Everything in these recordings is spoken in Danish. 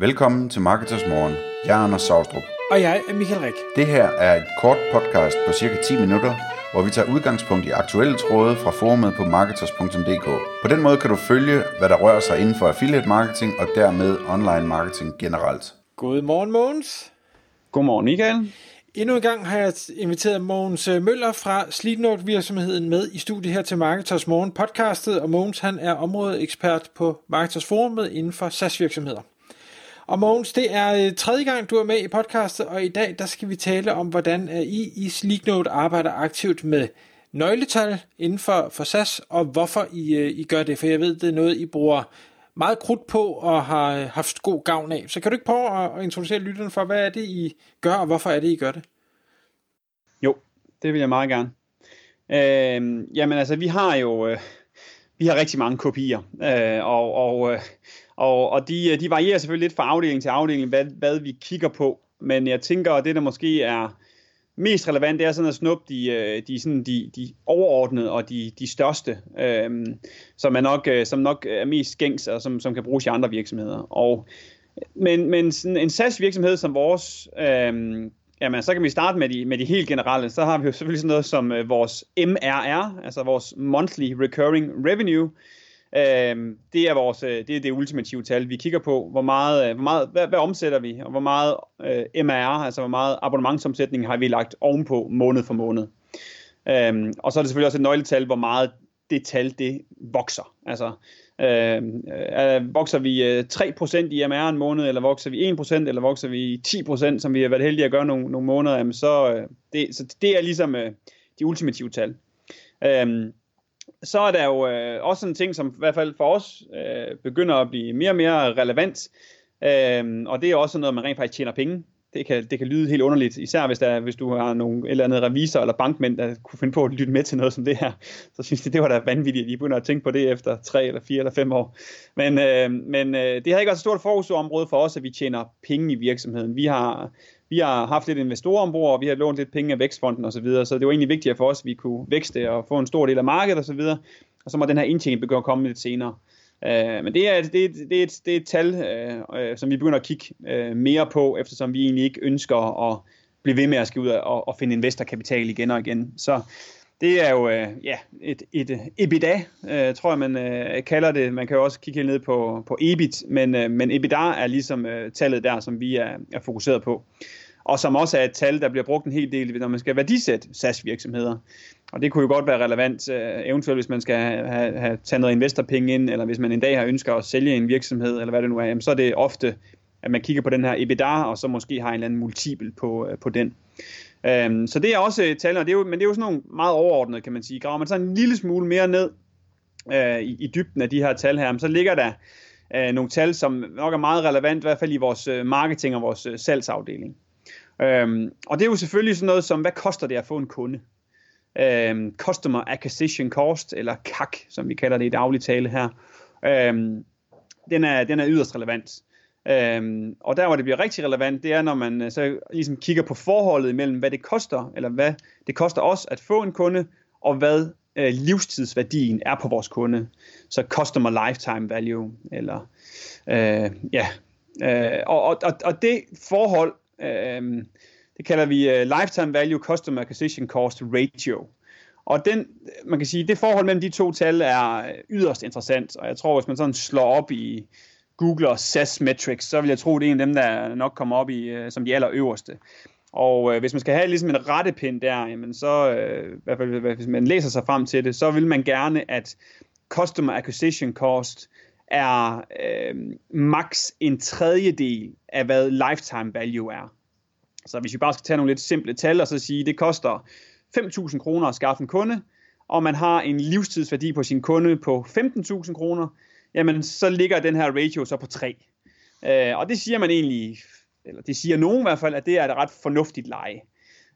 Velkommen til Marketers Morgen. Jeg er Anders Saustrup. Og jeg er Michael Rik. Det her er et kort podcast på cirka 10 minutter, hvor vi tager udgangspunkt i aktuelle tråde fra forumet på marketers.dk. På den måde kan du følge, hvad der rører sig inden for affiliate marketing og dermed online marketing generelt. Godmorgen, Mogens. Godmorgen, Michael. Endnu en gang har jeg inviteret Mogens øh, Møller fra Sleeknote virksomheden med i studiet her til Marketers Morgen podcastet, og Mogens han er områdeekspert på Marketers Forumet inden for SaaS virksomheder. Og Mogens, det er øh, tredje gang, du er med i podcastet, og i dag der skal vi tale om, hvordan øh, I i Sleeknote arbejder aktivt med nøgletal inden for, for SAS, og hvorfor I, øh, I gør det, for jeg ved, det er noget, I bruger meget krudt på og har haft god gavn af. Så kan du ikke prøve at, introducere lytterne for, hvad er det, I gør, og hvorfor er det, I gør det? Jo, det vil jeg meget gerne. Øh, jamen altså, vi har jo øh, vi har rigtig mange kopier, øh, og, og, øh, og, og de, øh, de varierer selvfølgelig lidt fra afdeling til afdeling, hvad, hvad vi kigger på. Men jeg tænker, at det, der måske er mest relevant, det er sådan at snuppe de, øh, de, sådan de, de overordnede og de, de største, øh, som, er nok, øh, som nok er mest gængs og som, som kan bruges i andre virksomheder. Og, men, men sådan en SaaS-virksomhed som vores, øh, jamen, så kan vi starte med de, med de helt generelle. Så har vi jo selvfølgelig sådan noget som øh, vores MRR, altså vores Monthly Recurring Revenue, Øh, det er vores, øh, det er det ultimative tal. Vi kigger på, hvor meget, øh, hvor meget hvad, hvad omsætter vi, og hvor meget øh, MR, altså hvor meget abonnementsomsætning har vi lagt ovenpå måned for måned. Øh, og så er det selvfølgelig også et nøgletal, hvor meget det tal, det vokser. Altså, øhm, øh, øh, vokser vi øh, 3% i MR en måned, eller vokser vi 1%, eller vokser vi 10%, som vi har været heldige at gøre nogle, nogle måneder, jamen så, øh, det, så det er ligesom øh, de ultimative tal. Øh, så er der jo øh, også en ting, som i hvert fald for os øh, begynder at blive mere og mere relevant. Øh, og det er også noget, man rent faktisk tjener penge. Det kan, det kan lyde helt underligt, især hvis, der, hvis du har nogle eller andet revisor eller bankmænd, der kunne finde på at lytte med til noget som det her. Så synes jeg, det var da vanvittigt, at I begynder at tænke på det efter tre eller fire eller fem år. Men, øh, men øh, det har ikke også et stort fokusområde for os, at vi tjener penge i virksomheden. Vi har vi har haft lidt investorer ombord, og vi har lånt lidt penge af Vækstfonden osv., så, videre, så det var egentlig vigtigt for os, at vi kunne vækste og få en stor del af markedet osv., og, så videre, og så må den her indtjening begynde at komme lidt senere. Øh, men det er, det, er, det, er et, det er et tal, øh, øh, som vi begynder at kigge øh, mere på, eftersom vi egentlig ikke ønsker at blive ved med at skal ud og, og finde investorkapital igen og igen. Så det er jo øh, ja, et, et øh, EBITDA, øh, tror jeg man øh, kalder det. Man kan jo også kigge helt ned på, på EBIT, men, øh, men EBITDA er ligesom øh, tallet der, som vi er, er fokuseret på og som også er et tal, der bliver brugt en hel del, når man skal værdisætte SAS-virksomheder. Og det kunne jo godt være relevant, øh, eventuelt hvis man skal have, have, taget noget investorpenge ind, eller hvis man en dag har ønsker at sælge en virksomhed, eller hvad det nu er, jamen, så er det ofte, at man kigger på den her EBITDA, og så måske har en eller anden multipel på, øh, på den. Øhm, så det er også tal, og det er jo, men det er jo sådan nogle meget overordnede, kan man sige. Graver man så en lille smule mere ned øh, i, i dybden af de her tal her, så ligger der øh, nogle tal, som nok er meget relevant, i hvert fald i vores øh, marketing og vores øh, salgsafdeling. Øhm, og det er jo selvfølgelig sådan noget som, hvad koster det at få en kunde? Øhm, Customer Acquisition Cost, eller CAC, som vi kalder det i daglig tale her. Øhm, den, er, den er yderst relevant. Øhm, og der hvor det bliver rigtig relevant, det er når man øh, så ligesom kigger på forholdet mellem, hvad det koster, eller hvad det koster os at få en kunde, og hvad øh, livstidsværdien er på vores kunde. Så customer lifetime value, eller øh, ja. Øh, og, og, og det forhold Øh, det kalder vi øh, Lifetime Value Customer Acquisition Cost Ratio. Og den, man kan sige, det forhold mellem de to tal er øh, yderst interessant, og jeg tror, hvis man sådan slår op i Google og Metrics, så vil jeg tro, det er en af dem, der nok kommer op i øh, som de allerøverste. Og øh, hvis man skal have ligesom en rettepind der, jamen så, øh, i hvert fald hvis man læser sig frem til det, så vil man gerne, at Customer Acquisition Cost er øh, max en tredjedel af, hvad lifetime value er. Så hvis vi bare skal tage nogle lidt simple tal og så sige, det koster 5.000 kroner at skaffe en kunde, og man har en livstidsværdi på sin kunde på 15.000 kroner, jamen så ligger den her ratio så på 3. Øh, og det siger man egentlig, eller det siger nogen i hvert fald, at det er et ret fornuftigt leje.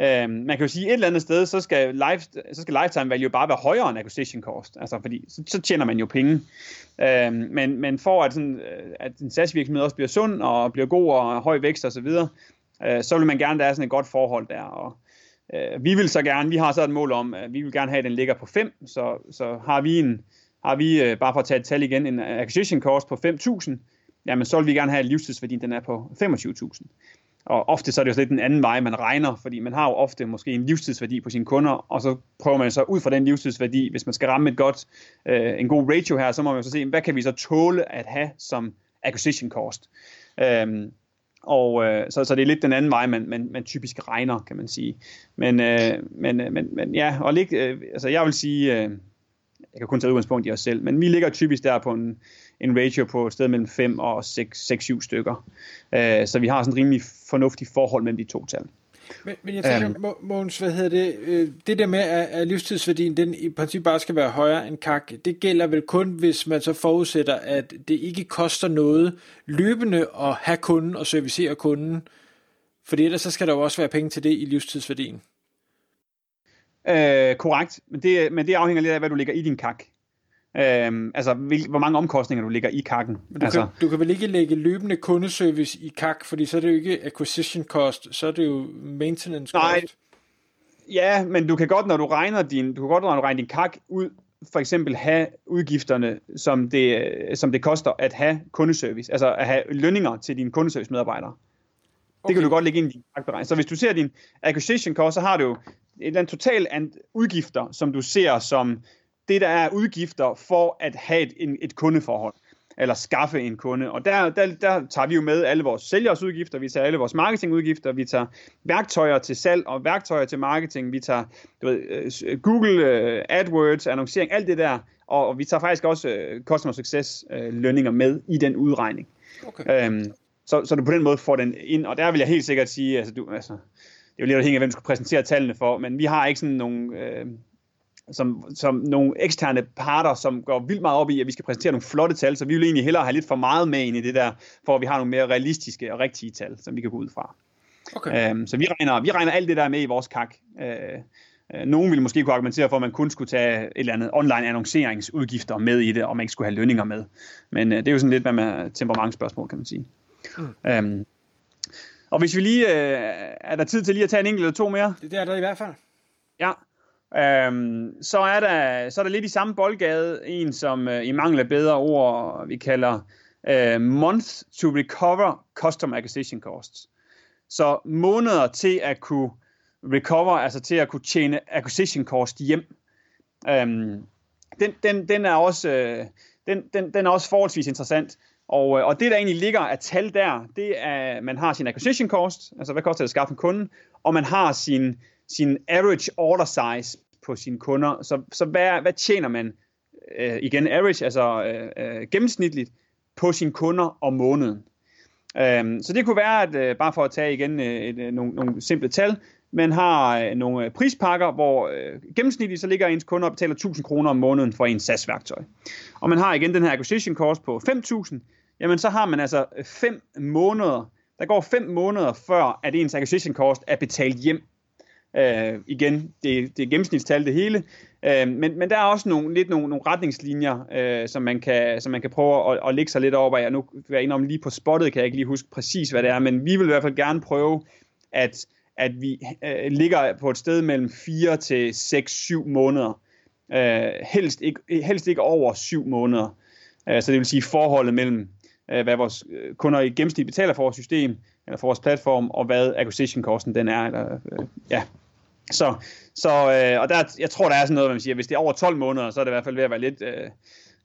Øh, man kan jo sige, at et eller andet sted, så skal, life, så skal lifetime value bare være højere end acquisition cost, altså fordi så, så tjener man jo penge. Øh, men, men for at, sådan, øh, at en SaaS-virksomhed også bliver sund og bliver god og høj vækst osv., så, videre, øh, så vil man gerne, der er sådan et godt forhold der. Og, øh, vi vil så gerne, vi har så et mål om, at vi vil gerne have, at den ligger på 5, så, så har vi en, har vi, øh, bare for at tage et tal igen, en acquisition cost på 5.000, jamen så vil vi gerne have, at livstidsværdien den er på 25.000. Og ofte så er det jo lidt den anden vej, man regner, fordi man har jo ofte måske en livstidsværdi på sine kunder, og så prøver man så ud fra den livstidsværdi, hvis man skal ramme et godt, øh, en god ratio her, så må man så se, hvad kan vi så tåle at have som acquisition cost. Øhm, og øh, så, så det er lidt den anden vej, man, man, man typisk regner, kan man sige. Men, øh, men, øh, men, men ja, og lig, øh, altså jeg vil sige, øh, jeg kan kun tage udgangspunkt i os selv, men vi ligger typisk der på en, en ratio på et sted mellem 5 og 6-7 stykker. Øh, så vi har sådan et rimelig fornuftigt forhold mellem de to tal. Men, men jeg tænker, um, Måns, hvad hedder det, øh, det der med, at, at livstidsværdien, den i princippet bare skal være højere end kak, det gælder vel kun, hvis man så forudsætter, at det ikke koster noget løbende at have kunden og servicere kunden, for ellers så skal der jo også være penge til det i livstidsværdien. Øh, korrekt, men det, men det afhænger lidt af, hvad du lægger i din kak. Øhm, altså, hvil, hvor mange omkostninger du lægger i kakken. Men du, altså, kan, du kan vel ikke lægge løbende kundeservice i kak, fordi så er det jo ikke acquisition cost, så er det jo maintenance cost. Nej, ja, men du kan godt, når du regner din, du kan godt, når du regner din kak ud, for eksempel have udgifterne, som det, som det koster at have kundeservice, altså at have lønninger til dine kundeservice medarbejdere. Okay. Det kan du godt lægge ind i din kakberegning. Så hvis du ser din acquisition cost, så har du et eller andet total udgifter, som du ser som det, der er udgifter for at have et, en, et kundeforhold, eller skaffe en kunde. Og der, der, der tager vi jo med alle vores sælgers udgifter, vi tager alle vores marketingudgifter, vi tager værktøjer til salg og værktøjer til marketing, vi tager du ved, øh, Google uh, AdWords, annoncering, alt det der, og, vi tager faktisk også uh, customer success lønninger med i den udregning. Okay. Um, så, så du på den måde får den ind, og der vil jeg helt sikkert sige, altså, du, altså det er jo lidt afhængigt af, hvem du skal præsentere tallene for, men vi har ikke sådan nogle, øh, som, som nogle eksterne parter, som går vildt meget op i, at vi skal præsentere nogle flotte tal, så vi vil egentlig hellere have lidt for meget med ind i det der, for at vi har nogle mere realistiske og rigtige tal, som vi kan gå ud fra. Okay. Øhm, så vi regner, vi regner alt det der med i vores kak. Øh, øh, nogen ville måske kunne argumentere for, at man kun skulle tage et eller andet online annonceringsudgifter med i det, og man ikke skulle have lønninger med. Men øh, det er jo sådan lidt med temperamentsspørgsmål, kan man sige. Mm. Øhm, og hvis vi lige, øh, er der tid til lige at tage en enkelt eller to mere? Det er der i hvert fald. Ja, Øhm, så, er der, så er der lidt i samme boldgade en, som øh, i mangel af bedre ord, vi kalder øh, month to recover custom acquisition costs. Så måneder til at kunne recover, altså til at kunne tjene acquisition cost hjem. Øhm, den, den, den, er også, øh, den, den, den er også forholdsvis interessant. Og, øh, og det, der egentlig ligger af tal der, det er, man har sin acquisition cost, altså hvad koster det at skaffe en kunde, og man har sin sin average order size på sine kunder. Så, så hvad, hvad tjener man, øh, igen average, altså øh, øh, gennemsnitligt, på sine kunder om måneden. Um, så det kunne være, at øh, bare for at tage igen øh, et, øh, nogle, nogle simple tal, man har øh, nogle øh, prispakker, hvor øh, gennemsnitligt så ligger ens kunder og betaler 1000 kroner om måneden for ens SaaS-værktøj. Og man har igen den her acquisition cost på 5000, jamen så har man altså øh, 5 måneder, der går 5 måneder før, at ens acquisition cost er betalt hjem Øh, igen, det, det er gennemsnitstal det hele, øh, men, men der er også nogle, lidt nogle, nogle retningslinjer, øh, som, man kan, som man kan prøve at, at lægge sig lidt over. Jeg nu vil jeg indrømme lige på spottet, kan jeg ikke lige huske præcis, hvad det er, men vi vil i hvert fald gerne prøve, at, at vi øh, ligger på et sted mellem 4 til 6-7 måneder. Øh, helst, ikke, helst ikke over 7 måneder. Øh, så det vil sige forholdet mellem, øh, hvad vores øh, kunder i gennemsnit betaler for vores system, eller for vores platform, og hvad acquisition costen den er. Eller, øh, ja, så, så øh, og der, jeg tror, der er sådan noget, man siger, hvis det er over 12 måneder, så er det i hvert fald ved at være lidt øh,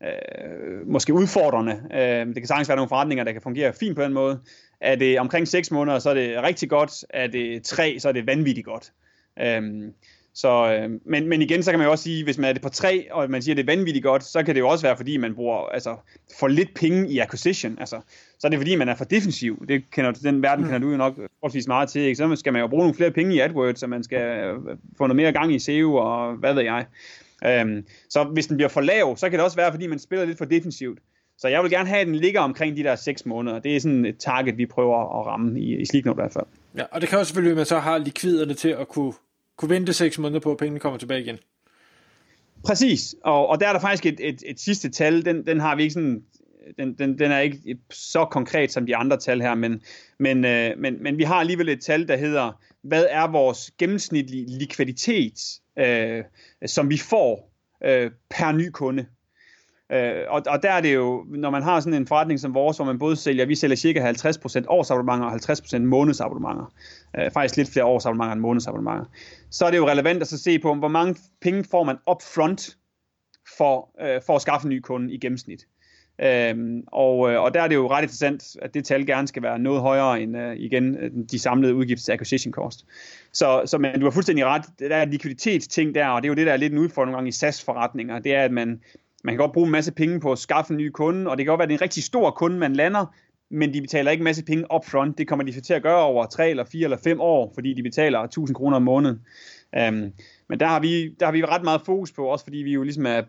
øh, måske udfordrende. Øh, det kan sagtens være nogle forretninger, der kan fungere fint på den måde. Er det omkring 6 måneder, så er det rigtig godt. Er det 3, så er det vanvittigt godt. Øh, så, øh, men, men igen, så kan man jo også sige, hvis man er det på 3, og man siger, at det er vanvittigt godt, så kan det jo også være, fordi man bruger altså, for lidt penge i acquisition. Altså, så er det fordi, man er for defensiv. Det kender, den verden kender du jo nok forholdsvis meget til. Ikke? Så skal man jo bruge nogle flere penge i AdWords, så man skal øh, få noget mere gang i SEO og hvad ved jeg. Øhm, så hvis den bliver for lav, så kan det også være, fordi man spiller lidt for defensivt. Så jeg vil gerne have, at den ligger omkring de der 6 måneder. Det er sådan et target, vi prøver at ramme i, i Sleeknote i hvert fald. Ja, og det kan også selvfølgelig, at man så har likviderne til at kunne kunne vente 6 måneder på, at pengene kommer tilbage igen. Præcis, og, og der er der faktisk et, et, et sidste tal, den, den har vi ikke sådan, den, den, den er ikke så konkret som de andre tal her, men, men, øh, men, men vi har alligevel et tal, der hedder, hvad er vores gennemsnitlige likviditet, øh, som vi får øh, per ny kunde. Øh, og, og der er det jo, når man har sådan en forretning som vores, hvor man både sælger, vi sælger cirka 50% årsabonnementer og 50% månedsabonnementer. Øh, faktisk lidt flere årsabonnementer end månedsabonnementer. Så er det jo relevant at så se på, hvor mange penge får man upfront for, øh, for at skaffe en ny kunde i gennemsnit. Øhm, og, øh, og der er det jo ret interessant, at det tal gerne skal være noget højere end øh, igen de samlede udgifter til acquisition cost. Så, så men du har fuldstændig ret, det der er likviditetsting der, og det er jo det, der er lidt en udfordring nogle gange i SaaS-forretninger, det er, at man, man kan godt bruge en masse penge på at skaffe en ny kunde, og det kan godt være, at det er en rigtig stor kunde, man lander, men de betaler ikke en masse penge upfront. Det kommer de til at gøre over 3 eller 4 eller 5 år, fordi de betaler 1000 kroner om måneden. Um, men der har, vi, der har vi ret meget fokus på, også fordi vi jo ligesom er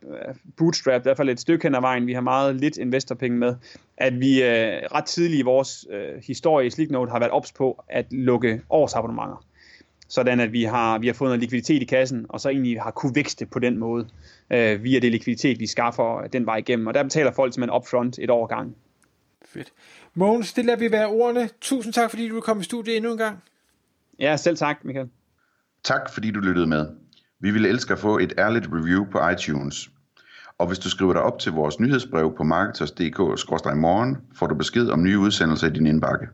bootstrap, i hvert fald et stykke hen ad vejen, vi har meget lidt investorpenge med, at vi uh, ret tidligt i vores uh, historie i Slicknote har været ops på at lukke årsabonnementer. Sådan at vi har, vi har fået noget likviditet i kassen, og så egentlig har kunne vækste på den måde, uh, via det likviditet, vi skaffer den vej igennem. Og der betaler folk simpelthen upfront et år gang. Fedt. Mogens, det lader vi være ordene. Tusind tak, fordi du kom i studiet endnu en gang. Ja, selv tak, Michael. Tak, fordi du lyttede med. Vi vil elske at få et ærligt review på iTunes. Og hvis du skriver dig op til vores nyhedsbrev på marketers.dk-morgen, får du besked om nye udsendelser i din indbakke.